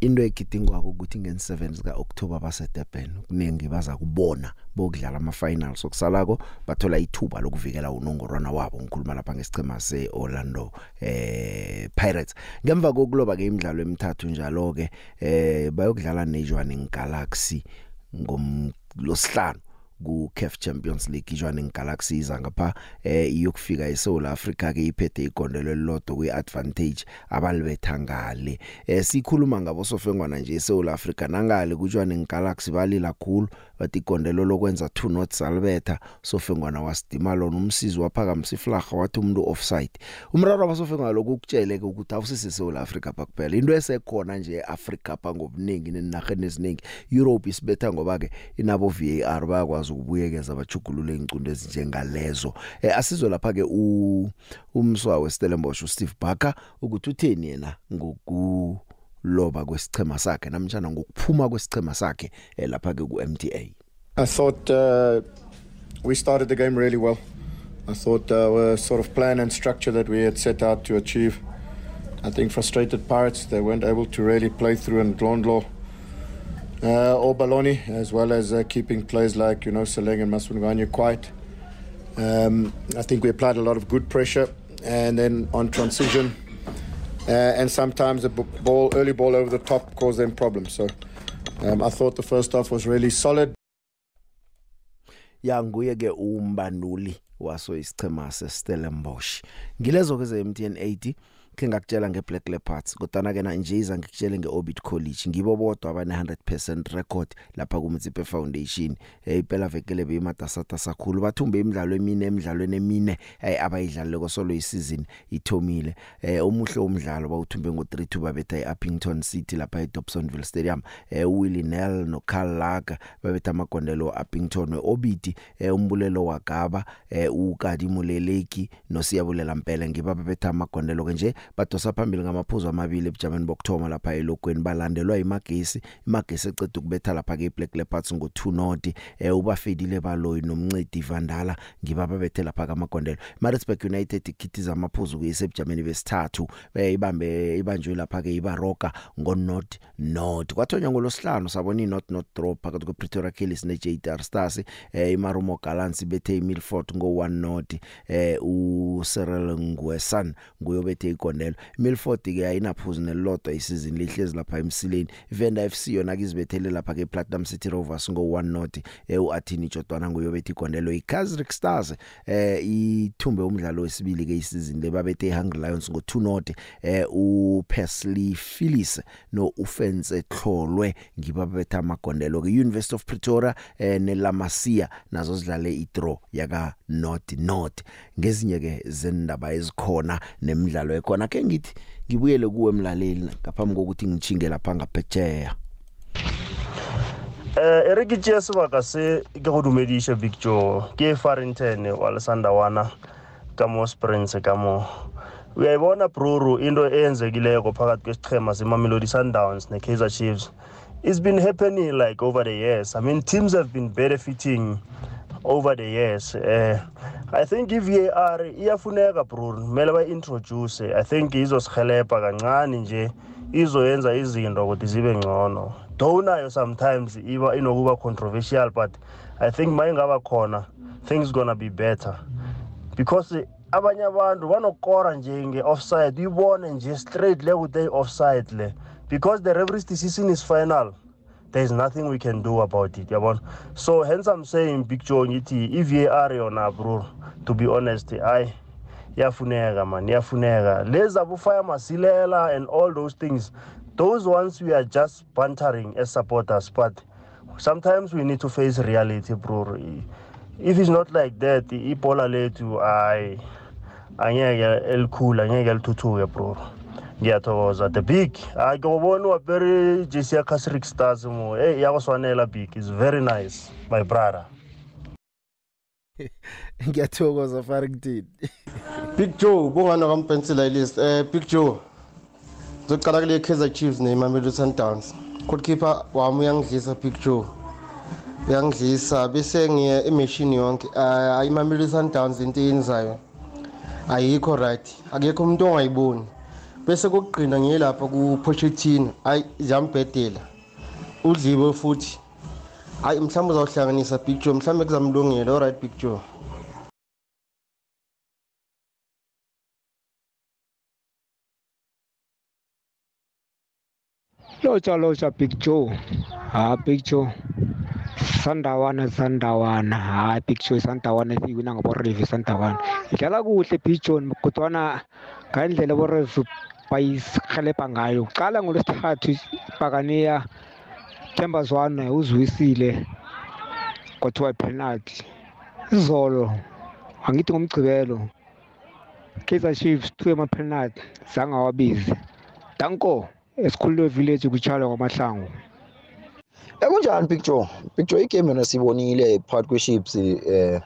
Into egidingwako ukuthi ngen7 zika October baseDurban kuningi baza kubona bokudlala ama finals okusalako bathola ithuba lokuvikela unongorwana wabo ngikhuluma lapha ngesicema seOrlando eh Pirates. Ngemva kokuloba ke imidlalo emithathu njalo ke eh bayokudlala neJohannesburg Galaxy ngomlosihlanu ku CAF Champions League iJohannesburg Galaxy iza ngapha eh iyokufika eSouth Africa ke iphethe igondelo elilodwa kwiadvantage abalibetha ngale eh sikhuluma ngabo sofengwana nje eSouth Africa nangale kuJohannesburg Galaxy balila kakhulu bathi igondelo lokwenza 2 knots alibetha sofengwana wasidima lona umsizi waphakamisa iflaga wathi umuntu offside. Umraro abasofengwana lokukutshele ukuthi awusise eSouth Africa kuphela into esekhona nje eAfrica pha ngobuningi nenarheni eziningi Europe isibetha ngoba ke inabo VAR bayakwazi ukubuyekeza abajugulule incunde ezinjengalezo eh asizwe lapha ke umswa weStellenbosch uSteve Barker ukuthi utheni yena ngoku loba kwesichema sakhe namtjana ngokuphuma kwesichema sakhe eh, lapha ke ku MTA I thought uh, we started the game really well. I thought our sort of plan and structure that we had set out to achieve. I think frustrated Pirates, they weren't able to really play through and Glondlaw uh, or Baloni, as well as uh, keeping players like, you know, Seleng and Maswanganya quiet. Um, I think we applied a lot of good pressure. And then on transition, uh, and sometimes b- ball, early ball over the top caused them problems. So um, I thought the first half was really solid. ya nguye ke umbanduli waso isichema seStellenbosch ngilezo ke ze MTN 80 khe ngakutshela ngeBlack Leopards kodwa ke na nje iza ngikutshele ngeOrbit College. Ngibo bodwa abane 100% record lapha kuMtsipe Foundation. Eh iphela vekele beyimatasata sakhulu. Bathumbe imidlalo emine emidlalweni emine abayidlalile kosolo isizini ithomile. Omuhle umdlalo bawuthumbe ngo3-2 babetha eUppington City lapha eDobsonville Stadium. Eh uWillie Nel noCarl Lager babetha amagondelo eUppington weOrbit umbulelo wagaba eh uKadimo Leleki noSiyabulela Mpele ngibaba betha amagondelo ke nje. Badosa phambili ngamaphuzu amabili ebujameni bokthoma lapha elokweni. Balandelwa imagesi imagesi ecede ukubetha lapha ke Black Leopards ngo2 not eh ubafedile baloyi nomncedi Vandala ngibaba bethe lapha kamagondelo. Maritzburg United ikhithiza amaphuzu kuyisebujameni besithathu. Ibambe ibanjwe lapha ke ibaroka ngo not not kwathonywa ngolosihlanu sabona i-not not draw phakathi kwePretoria Kellys neJTR Stars. Eh iMarumo Gallants bethe iMilford ngo 1 not eh uCyril Ngwesan nguyobethe igondelo Milford ke ayinaphuzu nelilodwa isizini lihlezi lapha emsileni. Venda FC yona kizibethele lapha ke Platinum City Rovers ngo 1 not eh uAthini Jotwana nguyobethe igondelo. iKaizer Stars eh ithumbe umdlalo wesibili ke isizini lebabethe iHungry Lions ngo 2 not eh uPesley Phyllis no Ufense Hlolwe ngibabetha amagondelo ke University of Pretoria eh neLamasia nazo zidlale idraw yaka North North ngezinye ke zendaba ezikhona nemidlalo ekhona ke ngithi ngibuyele kuwe emlaleli ngaphambi kokuthi ngichinge lapha ngaphetsheya Eh ere ke tšea sebaka se ke go dumediše Victor ke Farrington wa Lesandawana ka mo Springs ka mo. Uyayibona bruru into eyenzekileko phakathi kwesichema seMamelodi Sundowns neKaizer Chiefs. It's been happening like over the years. I mean teams have been benefiting over the years. Uh, i think i-var iyafuneka bro kumele ba-introduce i think izosihelebha kancane nje. Izoyenza izinto ukuthi zibe ngcono. Though nayo sometimes iba inokuba controversial but i think ma ingaba khona things gonna be better. Because abanye abantu banokora nje nge-offside. Uyibone nje straight le kuthi offside le. Because the referee's decision is final there's nothing we can do about it yabona? So hence i'm saying big joe ngithi i-var yona bro to be honest ayi iyafuneka man iyafuneka. Lezi abufire masilela and all those things those ones we are just bantering as supporters but sometimes we need to face reality bro. If it's not like that ibhola lethu ayi angeke elikhulu angeke lithuthuke bro. Ngiyathokoza the big. Hayi ke ubona uapere jesi ya casric stars mo hey ya go swanela big. Is very nice my brother. Ngiyathokoza Farrington Big Joe bongana kampensela list eh Big Joe Zoqala kule Kaizer Chiefs neMamelodi Sundowns goalkeeper wami uyangidlisa Big Joe. Uyangidlisa bese ngiye emashini yonke. Ah, ayimameli sundowns into eyenzayo. Ayikho right. Akekho umuntu ongayiboni. Bese kokugqina ngiye lapha ku-pochettino hayi ziyambhedela. Udliwe futhi. Hayi mhlawumbe uzawuhlanganisa big joe mhlawumbe kuzamlungela. Alright big joe. Lotsha lotsha big joe. Ha big joe. Sandawana sandawana. Hayi big joe sandawana esiyiwina ngaborevi sandawana. Idlala kuhle big john kodwana ngandlela borevi bayisihelebha ngayo. Kuqala ngolwesithathu ibhakaniya themba zwane uziwisile kwathiwa ipenalty izolo angithi ngomgcibelo kaizer chiefs two emapenalty zange awabizi danko esikhululwe village kutshalwa kwamahlangu. Ekunjani big joe? Big joe igame yona siyibonile phakathi kwe-chiefs eh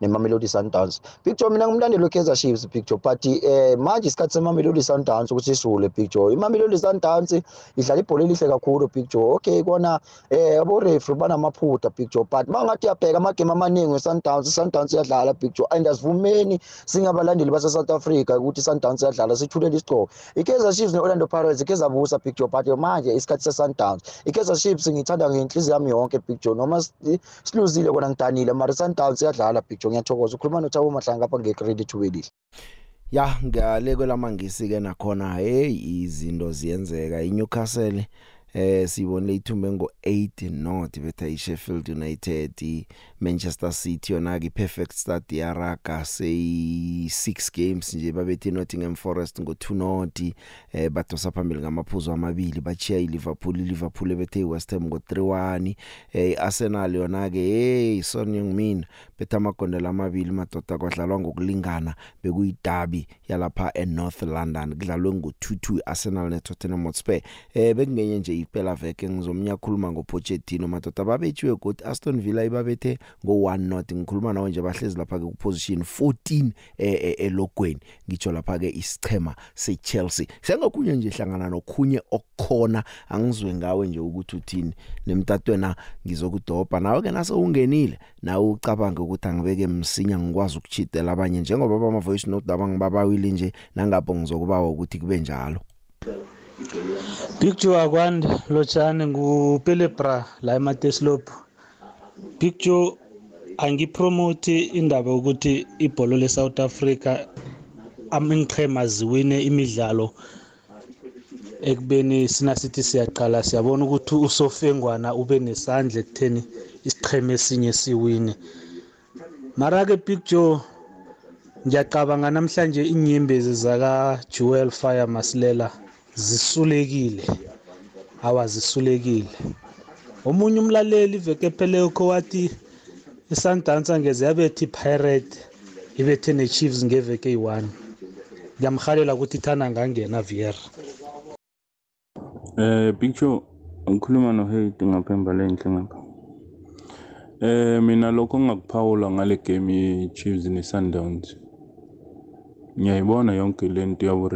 nemamelodi sundowns. Joe mina ngumlandeli we-kaizer chiefs joe but eh manje isikhathi semamelodi sundowns ukuthi sisule big joe. Imamelodi sundowns idlala ibhola elihle kakhulu joe. Okay kona eh aborefri banamaphutha joe but uma ngathi uyabheka amagame amaningi we-sundowns i-sundowns iyadlala joe and asivumeni singabalandeli base-south africa ukuthi i-sundowns iyadlala sithulele isigcobo i-kaizer chiefs ne-orlando pirates ikhe zabusa big joe but manje isikhathi se-sundowns i-kaizer chiefs ngiyithanda ngenhliziyo yami yonke joe noma si- siluzile kona ngidanile mara i-sundowns iyadlala big joe ngiyathokoza ukhuluma nothabo mahlanga apha nge-credit welihle ya ngale kwelamangisi ke nakhona hey izinto ziyenzeka. iNewcastle eh sibonile ithumbe ngo8 not betha iSheffield United iManchester City yona ke perfect start yaraga say 6 games nje babethe Nottingham Forest ngo2 not eh badosa phambili ngamaphuzu amabili bachiya iLiverpool iLiverpool bethe iWest Ham ngo3-1 eh Arsenal yona ke hey Son Heung-min betha amagondela amabili madoda kwadlalwa ngokulingana bekuyidabi yalapha eNorth London kudlalwe ngo2-2 Arsenal neTottenham Hotspur. Eh bekungenye nje iphela veke ngizomnyakhuluma ngoPochettino madoda babethiwe god Aston Villa ibabethe ngo1 not ngikhuluma nawe nje bahlezi lapha ke kuposition 14 eh elogweni. Ngitsho lapha ke isichema seChelsea. Sengokunye nje hlangana nokhunye okukhona angizwe ngawe nje ukuthi uthini. Nemtatweni ngizokudobha. Nawe ke nase ungenile nawe ucabange ukuthi angibeke msinya ngikwazi ukuchitela abanye. Njengoba bama voice note abangibabawile nje nangapho ngizokubawa ukuthi kube njalo. Big Joe akwande lotshane ngupele bra la emateslop. Big Joe angipromote indaba ukuthi ibhola leSouth Africa aminqhema ziwine imidlalo ekubeni sina sithi siyaqala. Siyabona ukuthi usofengwana ube nesandla ekutheni isiqhema esinye siwine. Mara ke Big Joe ngiyacabanga namhlanje inyembezi zaka Jewel Fire Masilela zisulekile awazisulekile omunye umlaleli iveke epheleyo kho wathi iSundowns angeze yabetha iPirate ibethe neChiefs ngeveke eyi-1 ngiyamhalela ukuthi ithana ngangena Viera Eh Big Joe ngikhuluma no Hate ngaphemba lenhle ngapha. Eh mina lokho ngakuphawula ngale game yeChiefs neSundowns. Ngiyayibona yonke lento yabo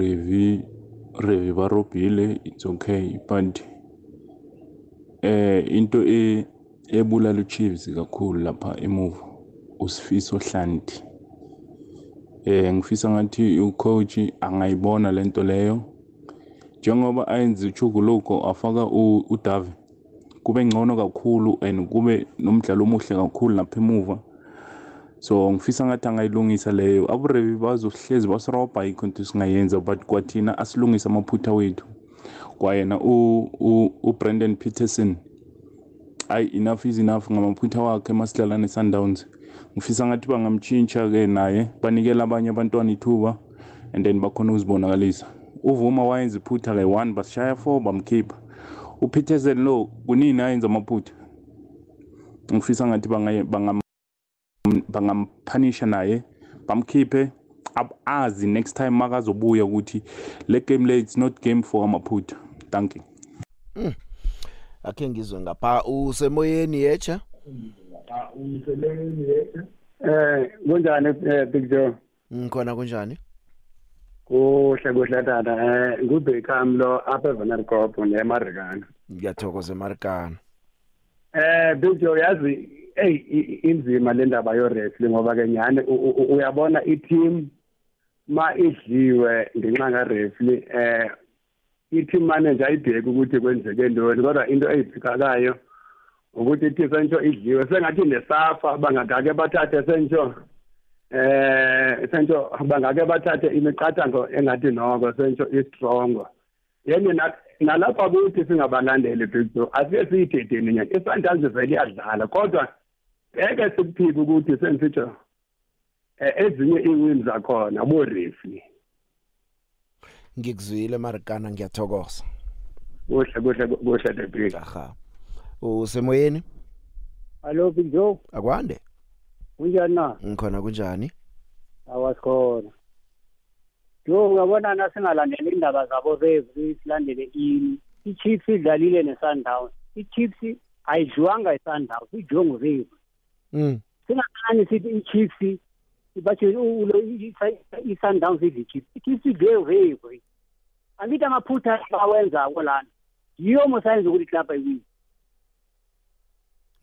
Revi barobhile it's okay but eh into e ebulala uChiefs kakhulu lapha emuva usifiso Hlanti. Eh ngifisa ngathi ucoach angayibona lento leyo njengoba ayenze uchuguluko afaka u- uDavi kube ngcono kakhulu and kube nomdlalo omuhle kakhulu lapha emuva so ngifisa ngathi angayilungisa leyo. Aburevi bazohlezi basirobha yikho into singayenza but kwathina asilungise amaphutha wethu. Kwayena u- u- ubrandon peterson ayi enough is enough ngamaphutha wakhe masidlala ne-sundowns ngifisa ngathi bangamtshintsha-ke naye banikele abanye abantwana ithuba and then bakhona ukuzibonakalisa. Uvuma wayenza iphutha-ke one basishaya four bamkhipha. Upeterson lo kunini ayenza amaphutha? Ngifisa ngathi bangay- bangam- bangamphanisha naye bamkhiphe ab- azi next time makazobuya ukuthi le game le it's not game for amaphutha thank you Mm. akhe ngizwe ngapha usemoyeni yecha Eh kunjani eh Big Joe? ngikhona kunjani Kuhle kuhle tata. Eh ngubhekam lo apha eVanderkop neMarikana. ngiyathokoza emarikana eh Bijo yazi hey inzima le ndaba yo wrestling ngoba ke nyane uyabona i team ma idliwe ngenxa ka referee eh i-team manager ayibheke ukuthi kwenzeke ntoni kodwa into eyiphikakayo ukuthi ithi sentsho idliwe sengathi nesafa bangakake bathathe sentsho eh sentsho bangake bathathe imiqathango engathi noko sentsho istrongo yena nalapha kuthi singabalandeli big asike siyidedeni nyana isandals vele iyadlala kodwa ngeke sikuphike ukuthi sensitsho ezinye iwin zakhona bo referee ngikuzwile marikana ngiyathokoza. Kuhle kuhle kuhle the big aha usemoyeni? Hello Big Joe akwande? Kunjani na? Ngikhona kunjani? Awasikhona Jo uyabona nasingalandeli indaba zabo referee silandele ini. iChiefs idlalile neSundowns iChiefs ayidliwanga iSundowns ijongo referee mm. Singakani sithi iChiefs bathi i-Sundowns idli iChiefs iChiefs idle referee angithi amaphutha bawenzako lana yiyo mosayenza ukuthi club ayiwini.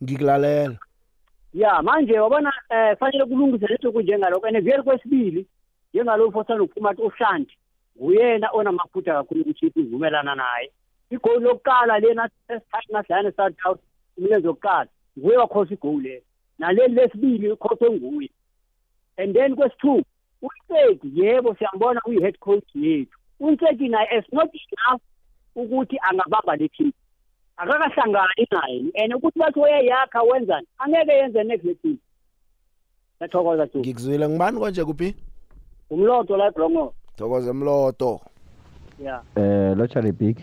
Ngikulalela. Ya manje wabona eh fanele kulungise lento kunjengalokho and vele kwesibili njengalo fosana uphuma uhlanti nguyena onamaphutha kakhulu ukuthi ivumelana naye. Igoli lokuqala lena esithathu nasidlana South South imilenze yokuqala nguye wakhosa igoli le naleli lesibili ukhoswe nguye. And then kwesithu uNtseki yebo siyambona uyi head coach yethu. uNtseki naye is not enough ukuthi angabamba le team. Akakahlangani naye. And ukuthi bathi uyayakha wenzani? Angeke yenze next team Ngiyathokoza tu ngikuzwile. Ngibani konje kuphi? Umloto la Brongo thokoza mloto. Yeah. Eh lochari big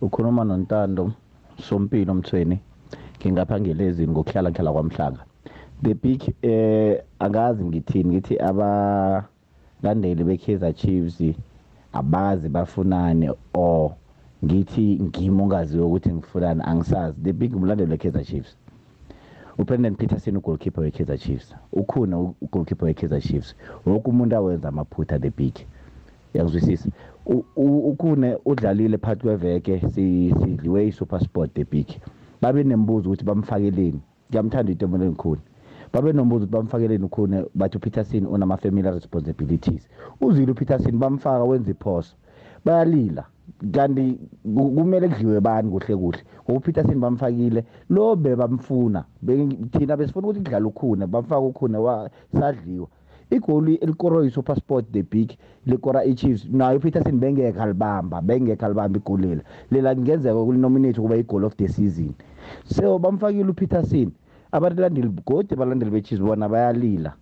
ukhuluma nontando sompilo mthweni. Ngingapha ngelezini ngokuhlala ngihlala kwamhlanga. The big eh angazi ngithini ngithi abalandeli bekaizer chiefs abazi bafunani or ngithi ngimi ongaziyo ukuthi ngifunani angisazi. The big umlandeli we-kaizer chiefs ubrandon peterson ugoalkeeper we-kaizer chiefs. Ukhuna ugoalkeeper we-kaizer chiefs. Woke umuntu awenza amaphutha the big. Yakuzwisisa ukhune udlalile phakathi kweveke sidliwe i-super sport the big. Babe nembuzo ukuthi bamfakeleni. Ngiyamthanda itomeleni khune babe nombuzo ukuthi bamfakeleni ukhune bathi upeterson unama-familiar responsibilities. Uzile upeterson bamfaka wenza iphoso. Bayalila. Kanti kumele kudliwe bani kuhle kuhle? Ngoba upeterson bamfakile. Lo bebamfuna thina besifuna ukuthi kudlala ukhune bamfaka ukhune sadliwa. Igoli elikoro yi-super sport the big likora i-chiefs. Nayo upeterson bengekho alibamba bengekho alibamba igoli lela lela kungenzeka kulinominate ukuba i-goal of the season. So bamfakile upeterson abalandeli godi abalandeli be-chiefs bona bayalila.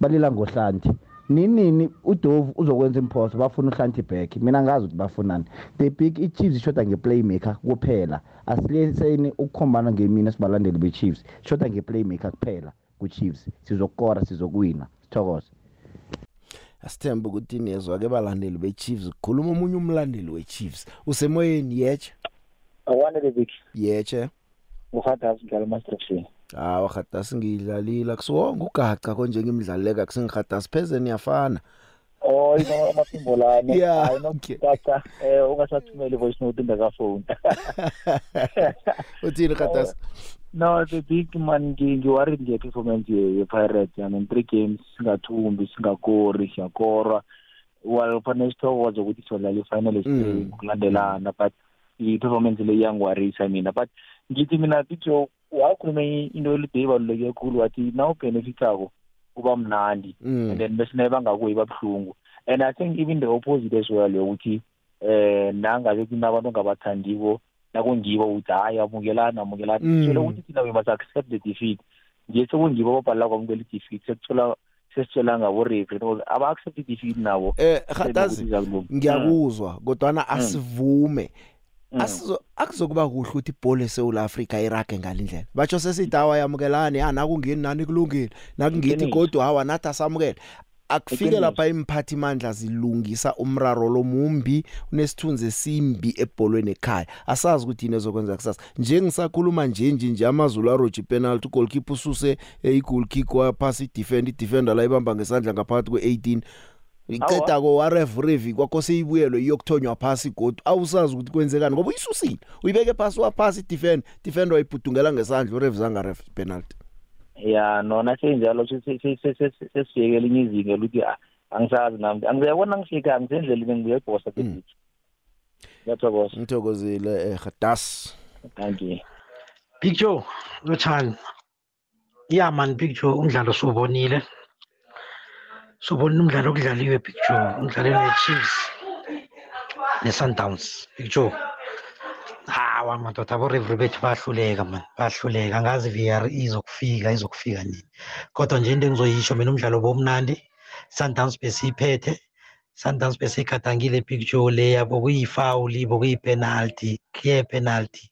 Balila ngohlanti. Ninini uDove uzokwenza imphoso bafuna uHlanti back. Mina ngazi ukuthi bafunani. The big iChiefs ishoda ngeplaymaker kuphela. Asileseni ukukhombana ngemina sibalandeli beChiefs. Ishoda ngeplaymaker kuphela kuChiefs. Sizokukora sizokuwina sithokoze asithemba ukuthi nezwa ke balandeli beChiefs kukhuluma umunye umlandeli weChiefs. Usemoyeni yeche awanele big. Yeche uHadass njalo master Ah wakhatasi ngidlalile akusiwonke ugaca konje ngimdlaleka kusengikhatasi phezeni yafana Oh ino amaphimbo lana. Yeah, hayi nokucaca eh ungasathumeli voice note ngakafoni uthini khatasi No the big man ngiworried nge performance ye Pirates I mean three games singathumbi singakori siyakora well fanele sithokoze ukuthi sodlala i-final kulandelana but i-performance le iyangiwarisa mina but ngithi mina picture wakhulume into elide ibaluleke kakhulu wathi na ubhenefitako kuba mnandi and then bese naye bangakuyi babuhlungu. And i think even the opposite as well yokuthi eh nangabe kunabantu ongabathandiko nakungibo ukuthi hayi amukelana amukelana Mm. tshela ukuthi thina we must accept the defeat nje sekungibo babhalela kwamukela i-defeat sekuthola sesitshela ngabo referee no aba-accept i-defeat nabo eh Sebe khatasi ukuthi zakulunga. ngiyakuzwa kodwana Mm. asivume Mm. asizo akuzokuba kuhle ukuthi ibhola eSouth Africa irage ngalindlela batsho sesidawa yamukelani ya nakungeni nani kulungile nakungithi Iqiniso. kodwa hawa nathi asamukela akufike Iqiniso. lapha imphathi mandla zilungisa umraro lomumbi unesithunzi esimbi ebholweni ekhaya. Asazi ukuthi yini ezokwenza kusasa. Njengisakhuluma nje nje nje amazulu aroji penalty goalkeeper ususe eh, i-goal kick waphasi i-defend i-defender la ibamba ngesandla ngaphakathi kwe-18 iceda ko waref revi kwakho seyibuyelwe iyokuthonywa phasi godu. Awusazi ukuthi kwenzekani ngoba uyisusile. Uyibeke phasi waphasi defend defender wayibhudungela ngesandla uref zanga ref penalty ya nona senjalo sesifike elinye izinga lokuthi ah, angisazi nami. Angiyabona ngifika angisendlela bengibuye ebhosa beach ngiyathokoza. Ngithokozile eh Gadas thank you. Big Joe Lotshani. Yeah man Big Joe umdlalo siwubonile. Sobona umdlalo okudlaliwe Big Joe. Umdlalo ne-Chiefs ne-Sundowns. Big Joe. Hawa madoda abo-referee bethu bayahluleka man. Bayahluleka. Angazi i-VAR izokufika izokufika nini. Kodwa nje into engizoyisho mina umdlalo bomnandi Sundowns besiyiphethe Sundowns besiyigadangile Big Joe leya bokuyifawuli bokuyipenalty clear penalty.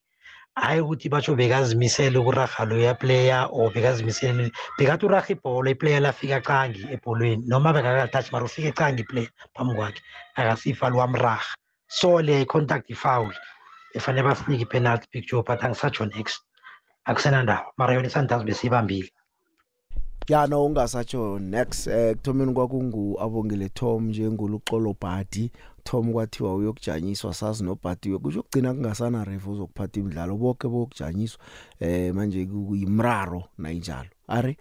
Hayi ukuthi batsho bekazimisele ukuraha loya player or bekazimisele bekathi uraha ibhola iplayer lafika qangi ebholweni noma bekakatouch mara ufike qangi iplayer phambi kwakhe akasifali wamraha so le contact ifoul efanele basinike ipenalty picture but angisatsho next. Akusenandaba mara yona isundowns besiyibambile. Ya no ungasatsho next eh kuthomeni kwakungu abongile Tom njengoluxolo bhadi Tom kwathiwa uyokujanyiswa sazi nobhadi kusho kugcina kungasana ref uzokuphatha imidlalo. Bonke bokujanyiswa eh manje kuyimraro nayinjalo. Are?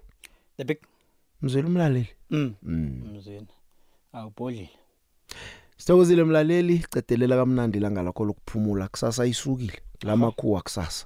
The big mzweli umlaleli. Mm. Mm. Mzweni awubhodlile. Sithokozile mlaleli. Cedelela kamnandi langa lakho lokuphumula. Kusasa isukile lamakhuwa kusasa